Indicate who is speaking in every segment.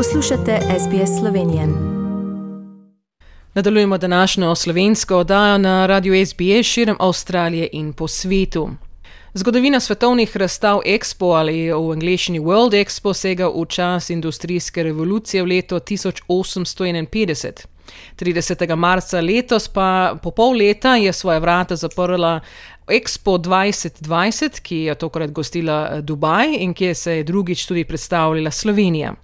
Speaker 1: Poslušate SBS Slovenijo.
Speaker 2: Nadaljujemo današnjo slovensko oddajo na radiju SBS širom Avstralije in po svetu. Zgodovina svetovnih razstav Expo ali v angleščini World Expo sega v čas industrijske revolucije v leto 1851. 30. marca letos, pa po pol leta, je svoje vrata zaprla Expo 2020, ki je tokrat gostila Dubaj in kjer se je drugič tudi predstavljala Slovenija.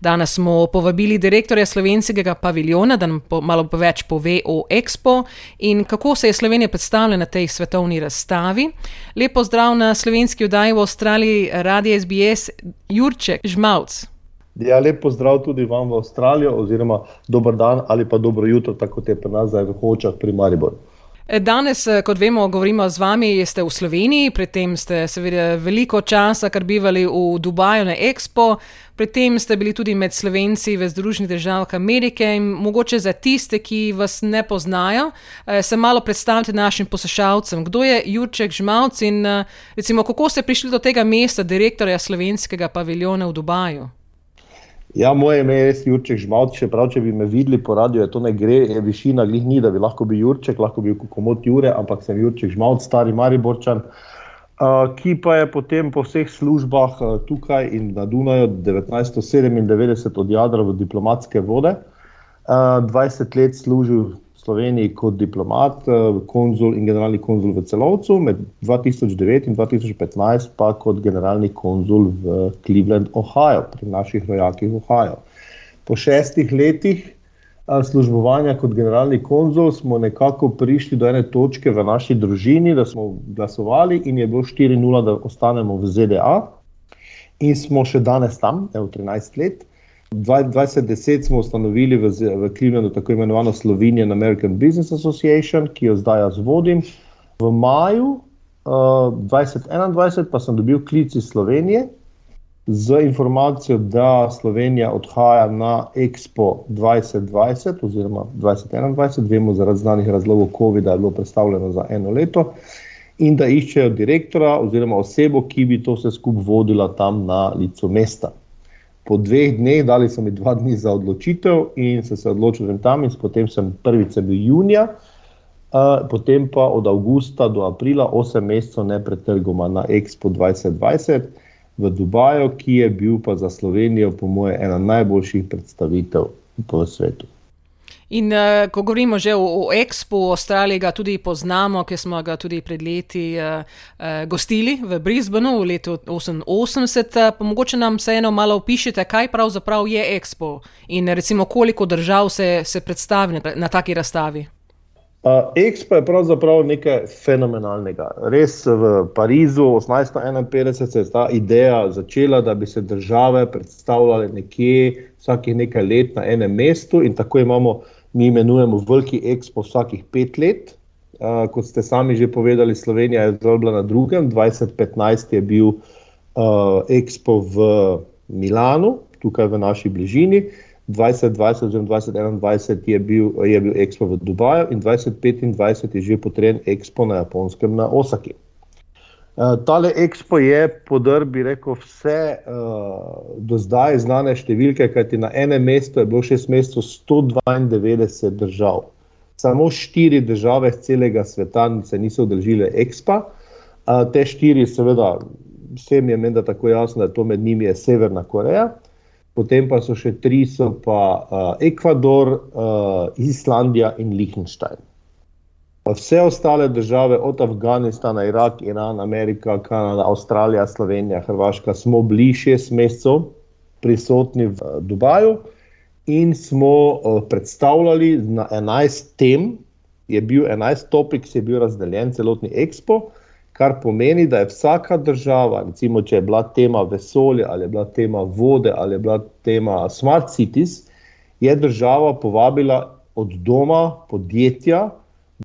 Speaker 2: Danes smo povabili direktorja slovenskega paviljona, da nam po, malo več pove o Expo in kako se je Slovenija predstavljala na tej svetovni razstavi. Lepo zdrav na slovenski oddaji v Avstraliji, radio SBS, Jurček Žmavc.
Speaker 3: Ja, lepo zdrav tudi vam v Avstralijo, oziroma dober dan ali pa dobro jutro, tako te pri nas zdaj v Hočah pri Mariboru.
Speaker 2: Danes, kot vemo, govorimo z vami, ste v Sloveniji, predtem ste seveda veliko časa kar bivali v Dubaju na Expo, predtem ste bili tudi med Slovenci v Združenih državah Amerike in mogoče za tiste, ki vas ne poznajo, se malo predstavite našim poslušalcem. Kdo je Jurček Žmavc in recimo, kako ste prišli do tega mesta direktorja slovenskega paviljona v Dubaju?
Speaker 3: Ja, moje ime je res Jurček Žmavc, še prav, če bi me videli po radiju, to ne gre, je višina glih ni, da bi lahko bil Jurček, lahko bi bil komod Jure, ampak sem Jurček Žmavc, stari Mariborčan, uh, ki pa je potem po vseh službah uh, tukaj in na Dunaju 1997 odjadral v diplomatske vode, uh, 20 let služil Sloveniji kot diplomat, konzul in generalni konzul v celovcu, med 2009 in 2015 pa kot generalni konzul v Cleveland, Ohio, pri naših rojakih v Ohio. Po šestih letih službovanja kot generalni konzul smo nekako prišli do ene točke v naši družini, da smo glasovali in je bilo 4-0, da ostanemo v ZDA. In smo še danes tam, evo 13 let. 2010 smo ustanovili v, v Clevelandu tako imenovano Slovenian American Business Association, ki jo zdaj jaz vodim. V maju uh, 2021 pa sem dobil klic iz Slovenije z informacijo, da Slovenija odhaja na Expo 2020 oziroma 2021, vemo zaradi znanih razlogov COVID-a je bilo predstavljeno za eno leto. In da iščejo direktora oziroma osebo, ki bi to vse skupaj vodila tam na licu mesta po dveh dneh, dali so mi dva dni za odločitev, in sem se odločil, da sem tam, potem sem prvič bil junija, uh, potem pa od avgusta do aprila, osem mesecev nepretrgoma na Expo 2020 v Dubaju, ki je bil pa za Slovenijo, po mojem, ena najboljših predstavitev po svetu.
Speaker 2: In uh, ko govorimo že o, o Expo, v Avstraliji ga tudi poznamo, ker smo ga tudi pred leti uh, uh, gostili v Brisbaneu v letu 1988. Pa mogoče nam vseeno malo opišite, kaj pravzaprav je Expo in recimo koliko držav se, se predstavi na, na taki razstavi.
Speaker 3: Uh, Expo je pravzaprav nekaj fenomenalnega. Res v Parizu 1851 se je ta ideja začela, da bi se države predstavljale nekje vsakih nekaj let na enem mestu in tako imamo mi imenujemo Veliki Expo vsakih pet let. Uh, kot ste sami že povedali, Slovenija je zelo bila na drugem. 2015 je bil uh, Expo v Milanu, tukaj v naši bližini. 2020 oziroma 2021 je bil, je bil Expo v Dubaju in 2025 je že potreben Expo na Japonskem, na Osaki. Uh, tale Expo je podrl, bi rekel, vse uh, do zdaj znane številke, kajti na enem mestu je bilo šest mesecev 192 držav. Samo štiri države z celega sveta se niso udeležile Expa. Uh, te štiri, seveda, vsem je menda tako jasno, da to med njimi je Severna Koreja, potem pa so še tri, so pa uh, Ekvador, uh, Islandija in Liechtenstein. Vse ostale države, od Afganistana, Irak, Iran, Amerika, Kanada, Avstralija, Slovenija, Hrvaška, smo bili šest mesecev prisotni v Dubaju in smo uh, predstavljali na 11 tem, je bil 11 topik, ki je bil razdeljen celotni Expo, kar pomeni, da je vsaka država, recimo, če je bila tema vesolja ali je bila tema vode ali je bila tema smart cities, je država povabila od doma podjetja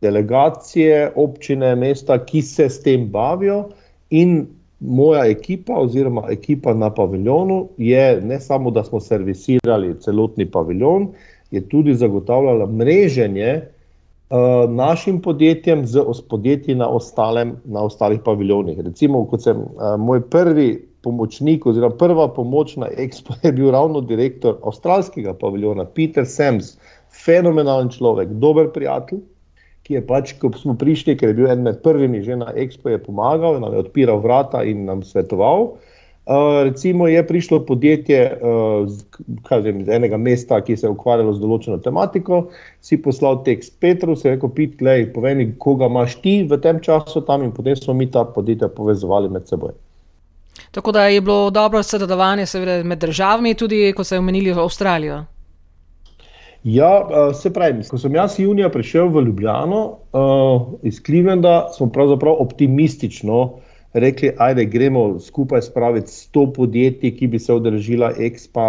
Speaker 3: delegacije, občine, mesta, ki se s tem bavijo, in moja ekipa, oziroma ekipa na paviljonu, je ne samo, da smo servisirali celotni paviljon, je tudi zagotavljala mreženje uh, našim podjetjem z podjetji na, ostalem, na ostalih paviljonih. Recimo, kot sem uh, moj prvi pomočnik, oziroma prva pomoč na Expo je bil ravno direktor avstralskega paviljona, Peter Sams, fenomenalen človek, dober prijatelj, ki je pač, ko smo prišli, ker je bil eden med prvimi že na Expo, je pomagal, nam je odpiral vrata in nam svetoval. Uh, recimo je prišlo podjetje uh, vem, iz enega mesta, ki se je ukvarjalo z določeno tematiko, si poslal tekst Petru, je rekel: Pit, glej, povej mi, koga imaš ti v tem času tam, in potem smo mi ta podjetja povezovali med seboj.
Speaker 2: Tako da je bilo dobro sodelovanje med državami, tudi ko ste omenili Avstralijo.
Speaker 3: Ja, se pravi, ko sem jaz junija prišel v Ljubljano iz Clevelanda, smo pravzaprav optimistično rekli, ajde, gremo skupaj spraviti 100 podjetij, ki bi se odrežila Expa,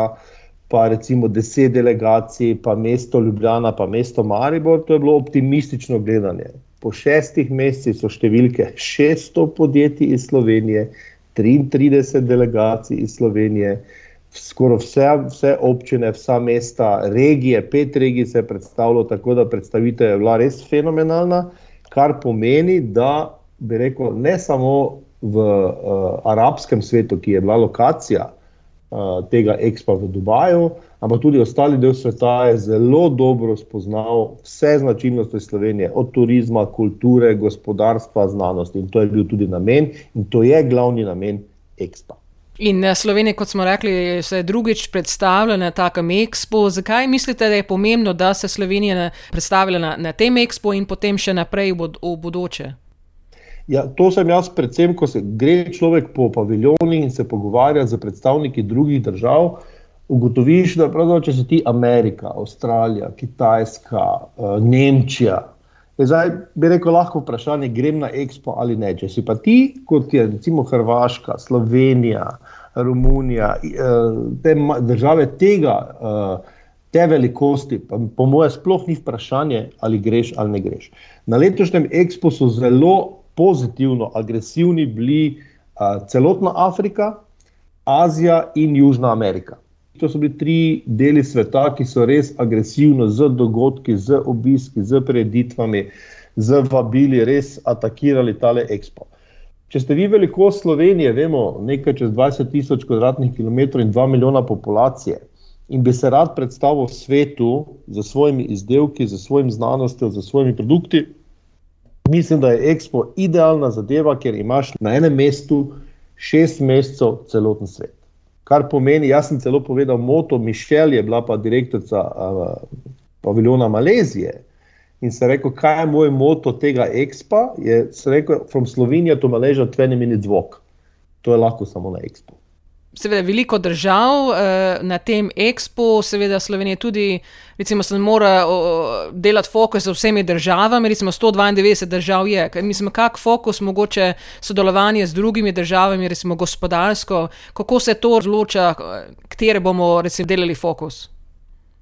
Speaker 3: pa recimo 10 delegacij, pa mesto Ljubljana, pa mesto Maribor. To je bilo optimistično gledanje. Po šestih mesecih so številke 600 podjetij iz Slovenije, 33 delegacij iz Slovenije, skoraj vse, vse občine, vsa mesta, regije, pet regij se je predstavilo, tako da predstavitev je bila res fenomenalna, kar pomeni, da bi rekel, ne samo v uh, arabskem svetu, ki je bila lokacija uh, tega ekspa v Dubaju, ampak tudi ostali del sveta je zelo dobro spoznal vse značilnosti Slovenije, od turizma, kulture, gospodarstva, znanosti. In to je bil tudi namen, in to je glavni namen ekspa.
Speaker 2: In eh, Slovenija, kot smo rekli, se je drugič predstavila na takem ekspo. Zakaj mislite, da je pomembno, da se Slovenija predstavlja na, na tem ekspo in potem še naprej v, v bodoče?
Speaker 3: Ja, to sem jaz, predvsem, ko se gre človek po paviljonih in se pogovarja z predstavniki drugih držav. Ugotoviš, da če si ti Amerika, Avstralija, Kitajska, uh, Nemčija, je zdaj, bi rekel, lahko vprašanje, grem na Expo ali ne. Če si pa ti, kot je recimo Hrvaška, Slovenija, Romunija, uh, te države tega, uh, te velikosti, pa po mojem, sploh ni vprašanje, ali greš ali ne greš. Na letošnjem Expo so zelo pozitivno agresivni bili uh, celotna Afrika, Azija in Južna Amerika. To so bili tri deli sveta, ki so res agresivno z dogodki, z obiski, z preditvami, z vabili, res atakirali tale ekspo. Če ste vi velikost Slovenije, vemo, nekaj čez 20 tisoč kvadratnih kilometrov in 2 milijona populacije, in bi se rad predstavil svetu z svojimi izdelki, z svojim znanostjo, z svojimi produkti, Mislim, da je Expo idealna zadeva, ker imaš na enem mestu šest mesecev celoten svet. Kar pomeni, jaz sem celo povedal, moto Mišel je bila pa direktorica uh, paviljona Malezije. In se rekel, kaj je moj moto tega Expa? Je rekel, from Slovenija to Maleža, 20 minut zvok. To je lahko samo na Expo
Speaker 2: seveda veliko držav eh, na tem ekspu, seveda Slovenija tudi, recimo, se mora delati fokus z vsemi državami, recimo 192 držav je. Mislim, kak fokus mogoče sodelovanje z drugimi državami, recimo gospodarsko, kako se to odloča, katere bomo recimo delali fokus.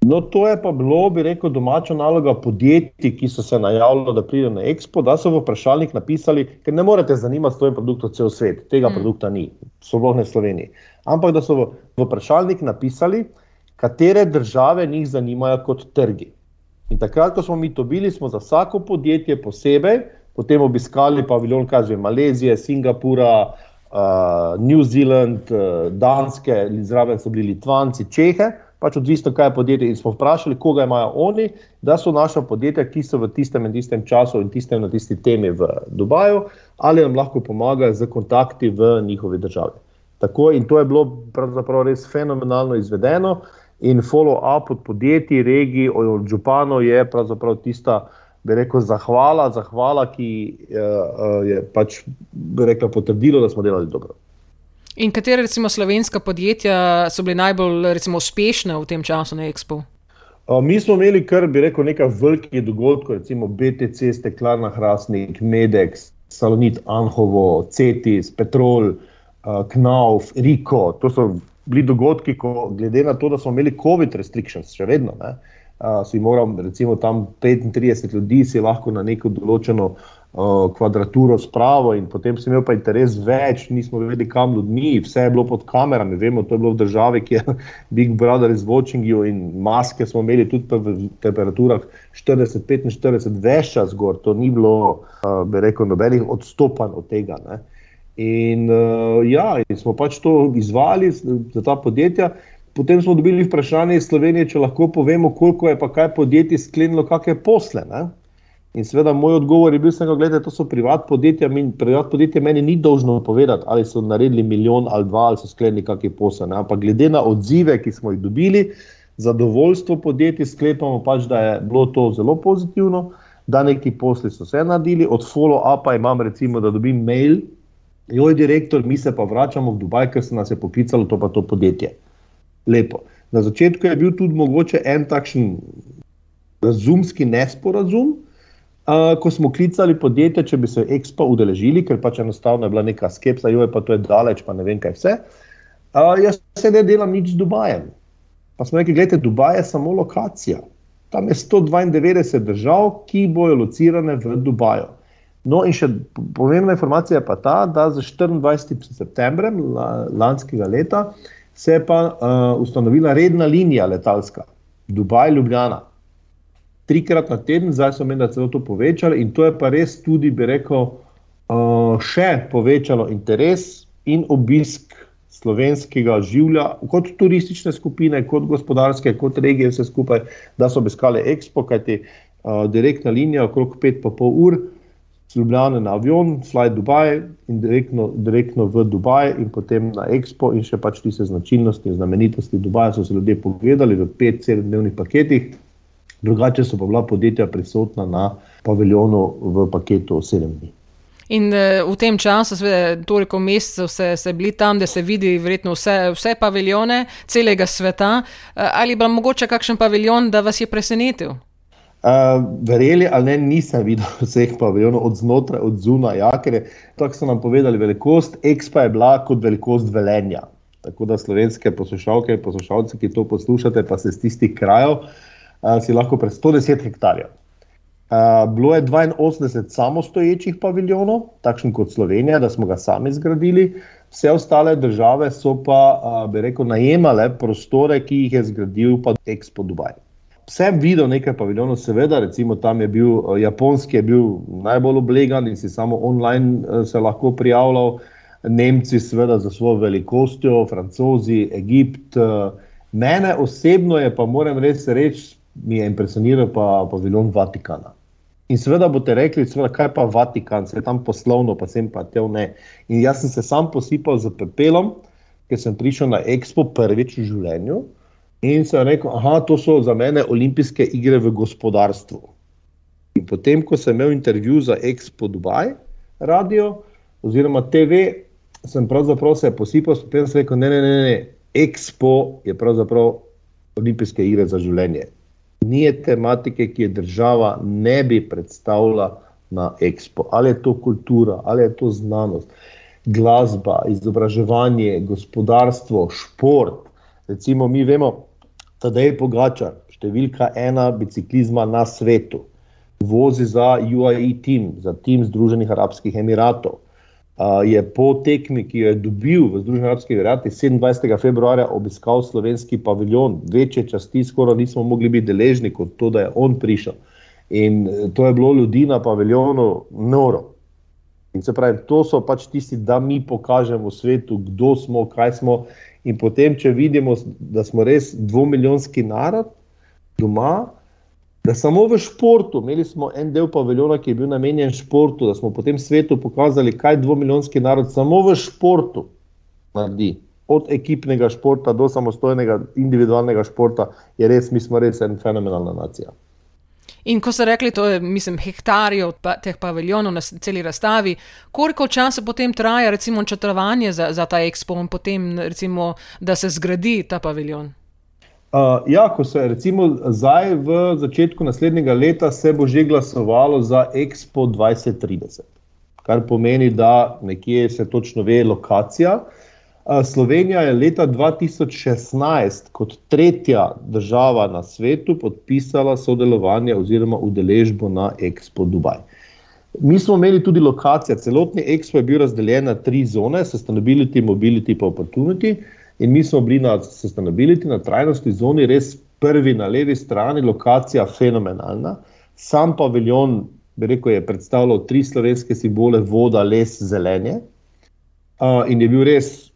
Speaker 3: No, to je pa bilo, bi rekel, domača naloga podjetij, ki so se najavili, da pridejo na Expo, da so v vprašalnik napisali, ker ne morete zanimati s tem produktom cel svet, tega mm. produkta ni, sploh ne Sloveniji ampak da so v, v vprašalnik napisali, katere države njih zanimajo kot trgi. In takrat, ko smo mi to bili, smo za vsako podjetje posebej, potem obiskali paviljon, kaže Malezije, Singapura, uh, New Zealand, uh, Danske, zraven so bili Litvanci, Čehe, pač odvisno, kaj je podjetje. In smo vprašali, koga imajo oni, da so naša podjetja, ki so v tistem in tistem času in tistem na tisti temi v Dubaju, ali nam lahko pomagajo z kontakti v njihovi državi. Tako, in to je bilo pravzaprav res fenomenalno izvedeno. In follow-up od podjetij, regij, od županov je pravzaprav tista, bi rekel, zahvala, zahvala ki eh, je pač rekla, potrdilo, da smo delali dobro.
Speaker 2: In katera, recimo, slovenska podjetja so bili najbolj recimo, uspešna v tem času na Expo?
Speaker 3: Mi smo imeli kar, bi rekel, nekaj velikih dogodkov, recimo BTC, Steklarna Hrastnik, Medex, Salonit Anhovo, Cetis, Petrol. Knauf, Riko. To so bili dogodki, ko, glede na to, da smo imeli COVID restrictions, še vedno. Ne, uh, si moral, recimo, tam 35 ljudi, si lahko na neko določeno uh, kvadraturo spravo, in potem si imel pa interes več, nismo vedeli, kam ljudmi, vse je bilo pod kamerami. Vemo, to je bilo v državi, kjer Big Brother is watching you, in maske smo imeli tudi v temperaturah 40-45, več čas gor. To ni bilo, uh, bi rekel, nobenih odstopanj od tega. Ne. In, uh, ja, in smo pač to izvali za ta podjetja. Potem smo dobili vprašanje iz Slovenije, če lahko povemo, koliko je pa kaj podjetij sklenilo, kakšne posle. Ne? In seveda moj odgovor je bil, da to so privat podjetja, in privat podjetje meni ni dolžno povedati, ali so naredili milijon ali dva, ali so sklenili kakšne posle. Ne? Ampak glede na odzive, ki smo jih dobili, zadovoljstvo podjetij, sklepamo pač, da je bilo to zelo pozitivno, da neki posli so se naredili. Od follow-upa imam recimo, da dobim mail, joj, direktor, mi se pa vračamo v Dubaj, ker se nas je poklicalo to pa to podjetje. Lepo. Na začetku je bil tudi mogoče en takšen razumski nesporazum. Uh, ko smo klicali podjetje, če bi se Expo udeležili, ker pač enostavno je bila neka skepsa, jo je pa to je daleč, pa ne vem kaj vse. Uh, jaz se ne delam nič z Dubajem. Pa smo rekli, gledajte, Dubaj je samo lokacija. Tam je 192 držav, ki bojo locirane v Dubaju. No, in še pomembna informacija je pa ta, da za 24. septembrem lanskega leta se je pa uh, ustanovila redna linija letalska, Dubaj-Ljubljana. Trikrat na teden, zdaj so meni, da se je to povečalo in to je pa res tudi, bi rekel, uh, še povečalo interes in obisk slovenskega življa, kot turistične skupine, kot gospodarske, kot regije, vse skupaj, da so obiskali Expo, kajti uh, direktna linija okrog 5,5 ur. Ljubljana na avion, fly Dubaj in direktno, direktno v Dubaj, in potem na Expo, in še pač tiste značilnosti znamenitosti Dubaja so se ljudje pogledali v 5-7-dnevnih paketih, drugače so pa bila podjetja prisotna na paviljonu v paketu 7 dni.
Speaker 2: In uh, v tem času, seveda, toliko mesecev ste se bili tam, da se vidi verjetno vse, vse paviljone celega sveta. Uh, ali pa mogoče kakšen paviljon, da vas je presenetil?
Speaker 3: Uh, verjeli ali ne, nisem videl vseh paviljonov od znotraj, od zunaj. Ja, ker je, tako so nam povedali, velikost Expa je bila kot velikost velenja. Tako da slovenske poslušalke in poslušalci, ki to poslušate, pa se z tistih krajev, uh, si lahko pred 110 hektarjev. Uh, bilo je 82 samostoječih paviljonov, takšen kot Slovenija, da smo ga sami zgradili. Vse ostale države so pa, uh, bi rekel, najemale prostore, ki jih je zgradil pa Expo Dubaj. Sem videl nekaj paviljonov, seveda, recimo tam je bil uh, japonski, je bil najbolj oblegan in si samo online uh, se lahko prijavljal, Nemci, seveda, za svojo velikostjo, Francozi, Egipt. Uh, mene osebno je pa, moram res reči, mi je impresioniral pa paviljon Vatikana. In seveda boste rekli, seveda, kaj pa Vatikan, se je tam poslovno, pa sem pa te v ne. In jaz sem se sam posipal z pepelom, ker sem prišel na Expo prvič v življenju in sem rekel, da to so za mene olimpijske igre v gospodarstvu. In potem, ko sem imel intervju za Expo Dubaj, radio oziroma TV, sem pravzaprav se posipal, in sem rekel, ne, ne, ne, ne, Expo je pravzaprav olimpijske igre za življenje ni tematike, ki je država ne bi predstavila na Expo. Ali je to kultura, ali je to znanost, glasba, izobraževanje, gospodarstvo, šport. Recimo, mi vemo, da je Pogačar, številka ena biciklizma na svetu, vozi za UAE team, za tim Združenih Arabskih Emiratov je po tekmi, ki jo je dobil v Združenih arabskih emiratih 27. februarja, obiskal slovenski paviljon. Večje časti skoraj nismo mogli biti deležni kot to, da je on prišel. In e, to je bilo ljudi na paviljonu noro. In se pravi, to so pač tisti, da mi pokažemo svetu, kdo smo, kaj smo. In potem, če vidimo, da smo res dvomilijonski narod doma, da samo v športu, imeli smo en del paviljona, ki je bil namenjen športu, da smo potem svetu pokazali, kaj dvomilijonski narod samo v športu naredi. Od ekipnega športa do samostojnega individualnega športa je res, mi smo res en fenomenalna nacija.
Speaker 2: In ko ste rekli, to je, mislim, hektarjev pa, teh paviljonov na celi razstavi, koliko časa potem traja, recimo, črtovanje za, za ta ekspo in potem, recimo, da se zgradi ta paviljon?
Speaker 3: Uh, ja, ko se recimo zdaj v začetku naslednjega leta se bo že glasovalo za Expo 2030, kar pomeni, da nekje se točno ve lokacija. Uh, Slovenija je leta 2016 kot tretja država na svetu podpisala sodelovanje oziroma udeležbo na Expo Dubaj. Mi smo imeli tudi lokacijo, celotni Expo je bil razdeljen na tri zone: sustainability, mobility in opportunity. In mi smo bili na sustainability, na trajnostni zoni, res prvi na levi strani, lokacija fenomenalna. Sam paviljon, bi rekel, je predstavljal tri slovenske simbole: voda, les, zelenje. uh, in je bil res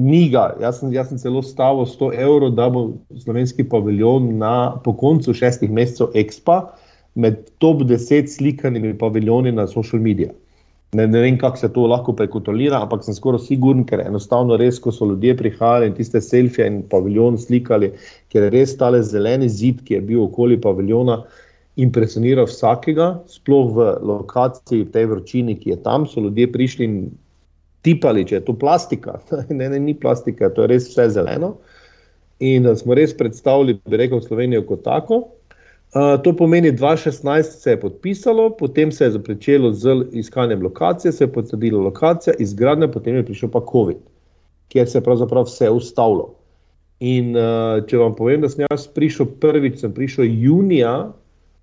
Speaker 3: miga. Jaz sem, jaz sem celo stavil 100 evrov, da bo slovenski paviljon na, po koncu šestih mesecev Expa med top 10 slikanimi paviljoni na social medijih. Ne, ne vem, kako se to lahko prekontrolira, ampak sem skoraj siguren, ker enostavno res, ko so ljudje prihajali in tiste selfije in paviljon slikali, ker je res tale zeleni zid, ki je bil okoli paviljona, impresioniral vsakega, sploh v lokaciji, v tej vročini, ki je tam, so ljudje prišli in tipali, če je to plastika. ne, ne, ni plastika, to je res vse zeleno. In smo res predstavili, bi rekel, Slovenijo kot tako. Uh, to pomeni, da 2016 se je podpisalo, potem se je začelo z iskanjem lokacije, se je potrdila lokacija, izgradnja, potem je prišel pa COVID, kjer se je pravzaprav vse ustavilo. In uh, če vam povem, da sem jaz prišel prvič, sem prišel junija,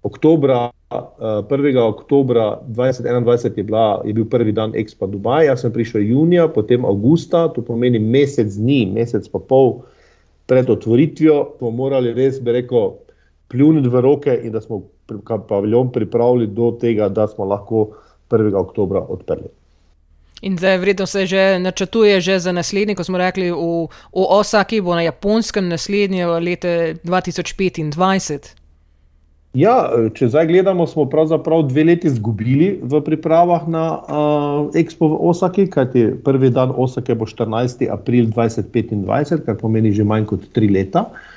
Speaker 3: oktobra, uh, 1. oktobra 2021 je, bila, je bil prvi dan Expo Dubaj, jaz sem prišel junija, potem avgusta, to pomeni mesec dni, mesec pa pol pred otvoritvijo, smo morali res, bi rekel, pljuniti v roke in da smo paviljon pripravili do tega, da smo lahko 1. oktober odprli.
Speaker 2: In zdaj, vredno se že načrtuje že za naslednji, ko smo rekli, v, v Osaki bo na japonskem naslednje leto 2025.
Speaker 3: Ja, če zdaj gledamo, smo pravzaprav dve leti izgubili v pripravah na uh, Expo v Osaki, kajti prvi dan Osake bo 14. april 2025, kar pomeni že manj kot tri leta. Uh,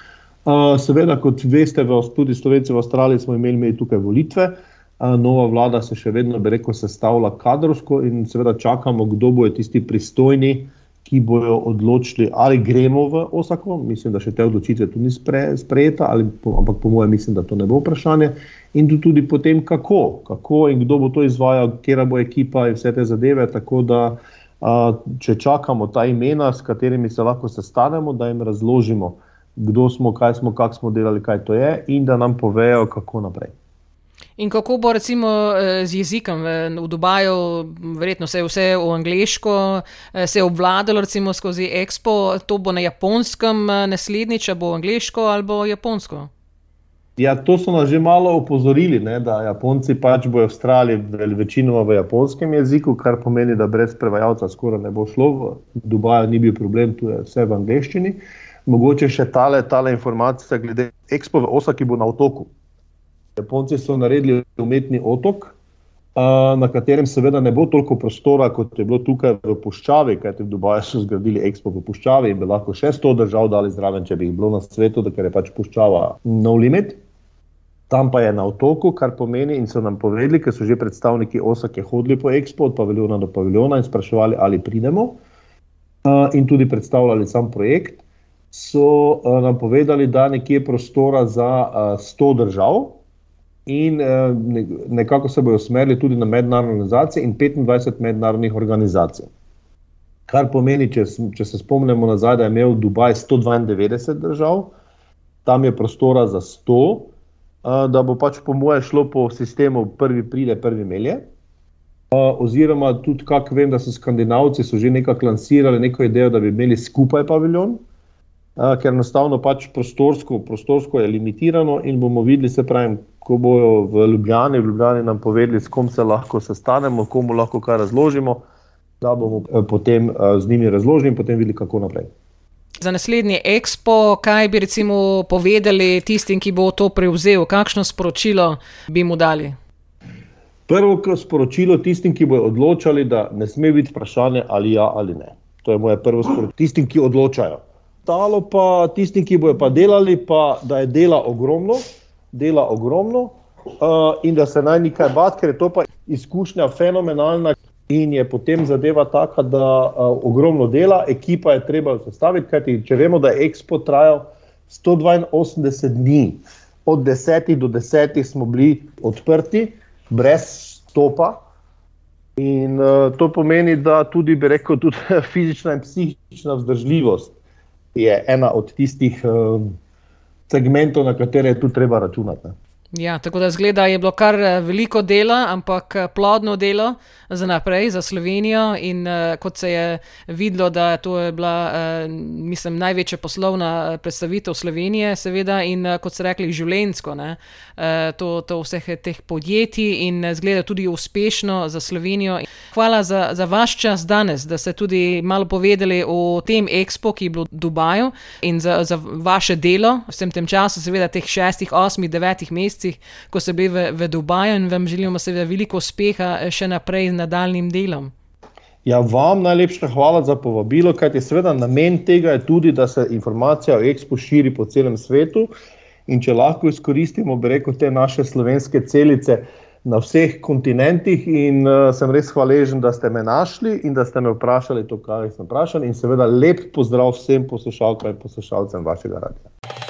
Speaker 3: Seveda, kot veste, tudi Slovenci v Avstraliji smo imeli, imeli tukaj volitve. Nova vlada se še vedno, bi rekel, sestavlja kadrovsko in seveda čakamo, kdo bo tisti pristojni, ki bojo odločili, ali gremo v Osako. Mislim, da še te odločitve tu ni sprejeta, ali, ampak po mojem mislim, da to ne bo vprašanje. In tudi potem, kako, kako in kdo bo to izvajal, kera bo ekipa in vse te zadeve. Tako da, če čakamo ta imena, s katerimi se lahko sestanemo, da jim razložimo kdo smo, kaj smo, kako smo delali, kaj to je, in da nam povejo, kako naprej.
Speaker 2: In kako bo recimo eh, z jezikom v Dubaju, verjetno se je vse v angliško, eh, se je obvladalo recimo skozi Expo, to bo na japonskem eh, naslednjič, bo angliško ali bo japonsko?
Speaker 3: Ja, to so nas že malo opozorili, ne, da Japonci pač bojo vztrajali večinoma v japonskem jeziku, kar pomeni, da brez prevajalca skoraj ne bo šlo. V Dubaju ni bil problem, tu je vse v angleščini. Uh, Mogoče še tale, tale informacija glede Expo v Osaki bo na otoku. Japonci so naredili umetni otok, na katerem seveda ne bo toliko prostora, kot je bilo tukaj v Puščavi, kajti v Dubaju so zgradili Expo v Puščavi in bi lahko še sto držav dali zraven, če bi jih bilo na svetu, ker je pač Puščava no limit. Tam pa je na otoku, kar pomeni, in so nam povedali, ker so že predstavniki Osake hodili po Expo, od paviljona do paviljona in spraševali, ali pridemo, in tudi predstavljali sam projekt so uh, nam povedali, da je nekje prostora za uh, eh, 100 držav, in uh, nekako se bodo usmerili tudi na mednarodne organizacije in 25 mednarodnih organizacij. Kar pomeni, če, če se spomnimo nazaj, da je imel Dubaj 192 držav, tam je prostora za 100, uh, da bo pač po moje šlo po sistemu prvi pride, prvi melje. Uh, oziroma, tudi, kako vem, da so Skandinavci so že nekako lansirali neko idejo, da bi imeli skupaj paviljon, ker enostavno pač prostorsko, prostorsko je limitirano in bomo videli, se pravi, ko bojo v Ljubljani, v Ljubljani nam povedali, s kom se lahko sestanemo, komu lahko kaj razložimo, da bomo eh, potem eh, z njimi razložili in potem videli, kako naprej.
Speaker 2: Za naslednji ekspo, kaj bi recimo povedali tistim, ki bo to prevzel, kakšno sporočilo bi mu dali?
Speaker 3: Prvo sporočilo tistim, ki bodo odločali, da ne sme biti vprašanje ali ja ali ne. To je moje prvo sporočilo tistim, ki odločajo ostalo pa tisti, ki bojo pa delali, pa da je dela ogromno, dela ogromno uh, in da se naj nekaj bat, ker je to pa izkušnja fenomenalna. In je potem zadeva taka, da uh, ogromno dela, ekipa je treba sestaviti. Kajti, če vemo, da je Expo trajal 182 dni, od 10 do 10 smo bili odprti, brez stopa. In uh, to pomeni, da tudi, bi rekel, tudi fizična in psihična vzdržljivost je ena od tistih uh, segmentov, na katere je tu treba računati. Ne.
Speaker 2: Ja, tako da zgleda, je bilo kar eh, veliko dela, ampak eh, plodno delo za naprej, za Slovenijo. In uh, kot se je videlo, da to je bila, uh, mislim, največja poslovna predstavitev Slovenije, seveda, in uh, kot ste rekli, življensko, uh, to, to vseh teh podjetij in zgleda tudi uspešno za Slovenijo. Hvala za, za vaš čas danes, da ste tudi malo povedali o tem ekspo, ki je bil v Dubaju in za, za vaše delo v vsem tem času, seveda teh šestih, osmih, devetih mesecih mesecih, ko ste bili v, v Dubaju in vam želimo seveda veliko uspeha eh, še naprej z nadaljnim delom.
Speaker 3: Ja, vam najlepša hvala za povabilo, kajti seveda namen tega je tudi, da se informacija o Expo širi po celem svetu in če lahko izkoristimo, bi rekel, te naše slovenske celice na vseh kontinentih in uh, sem res hvaležen, da ste me našli in da ste me vprašali to, kar sem vprašal in seveda lep pozdrav vsem poslušalkam in poslušalcem vašega radia.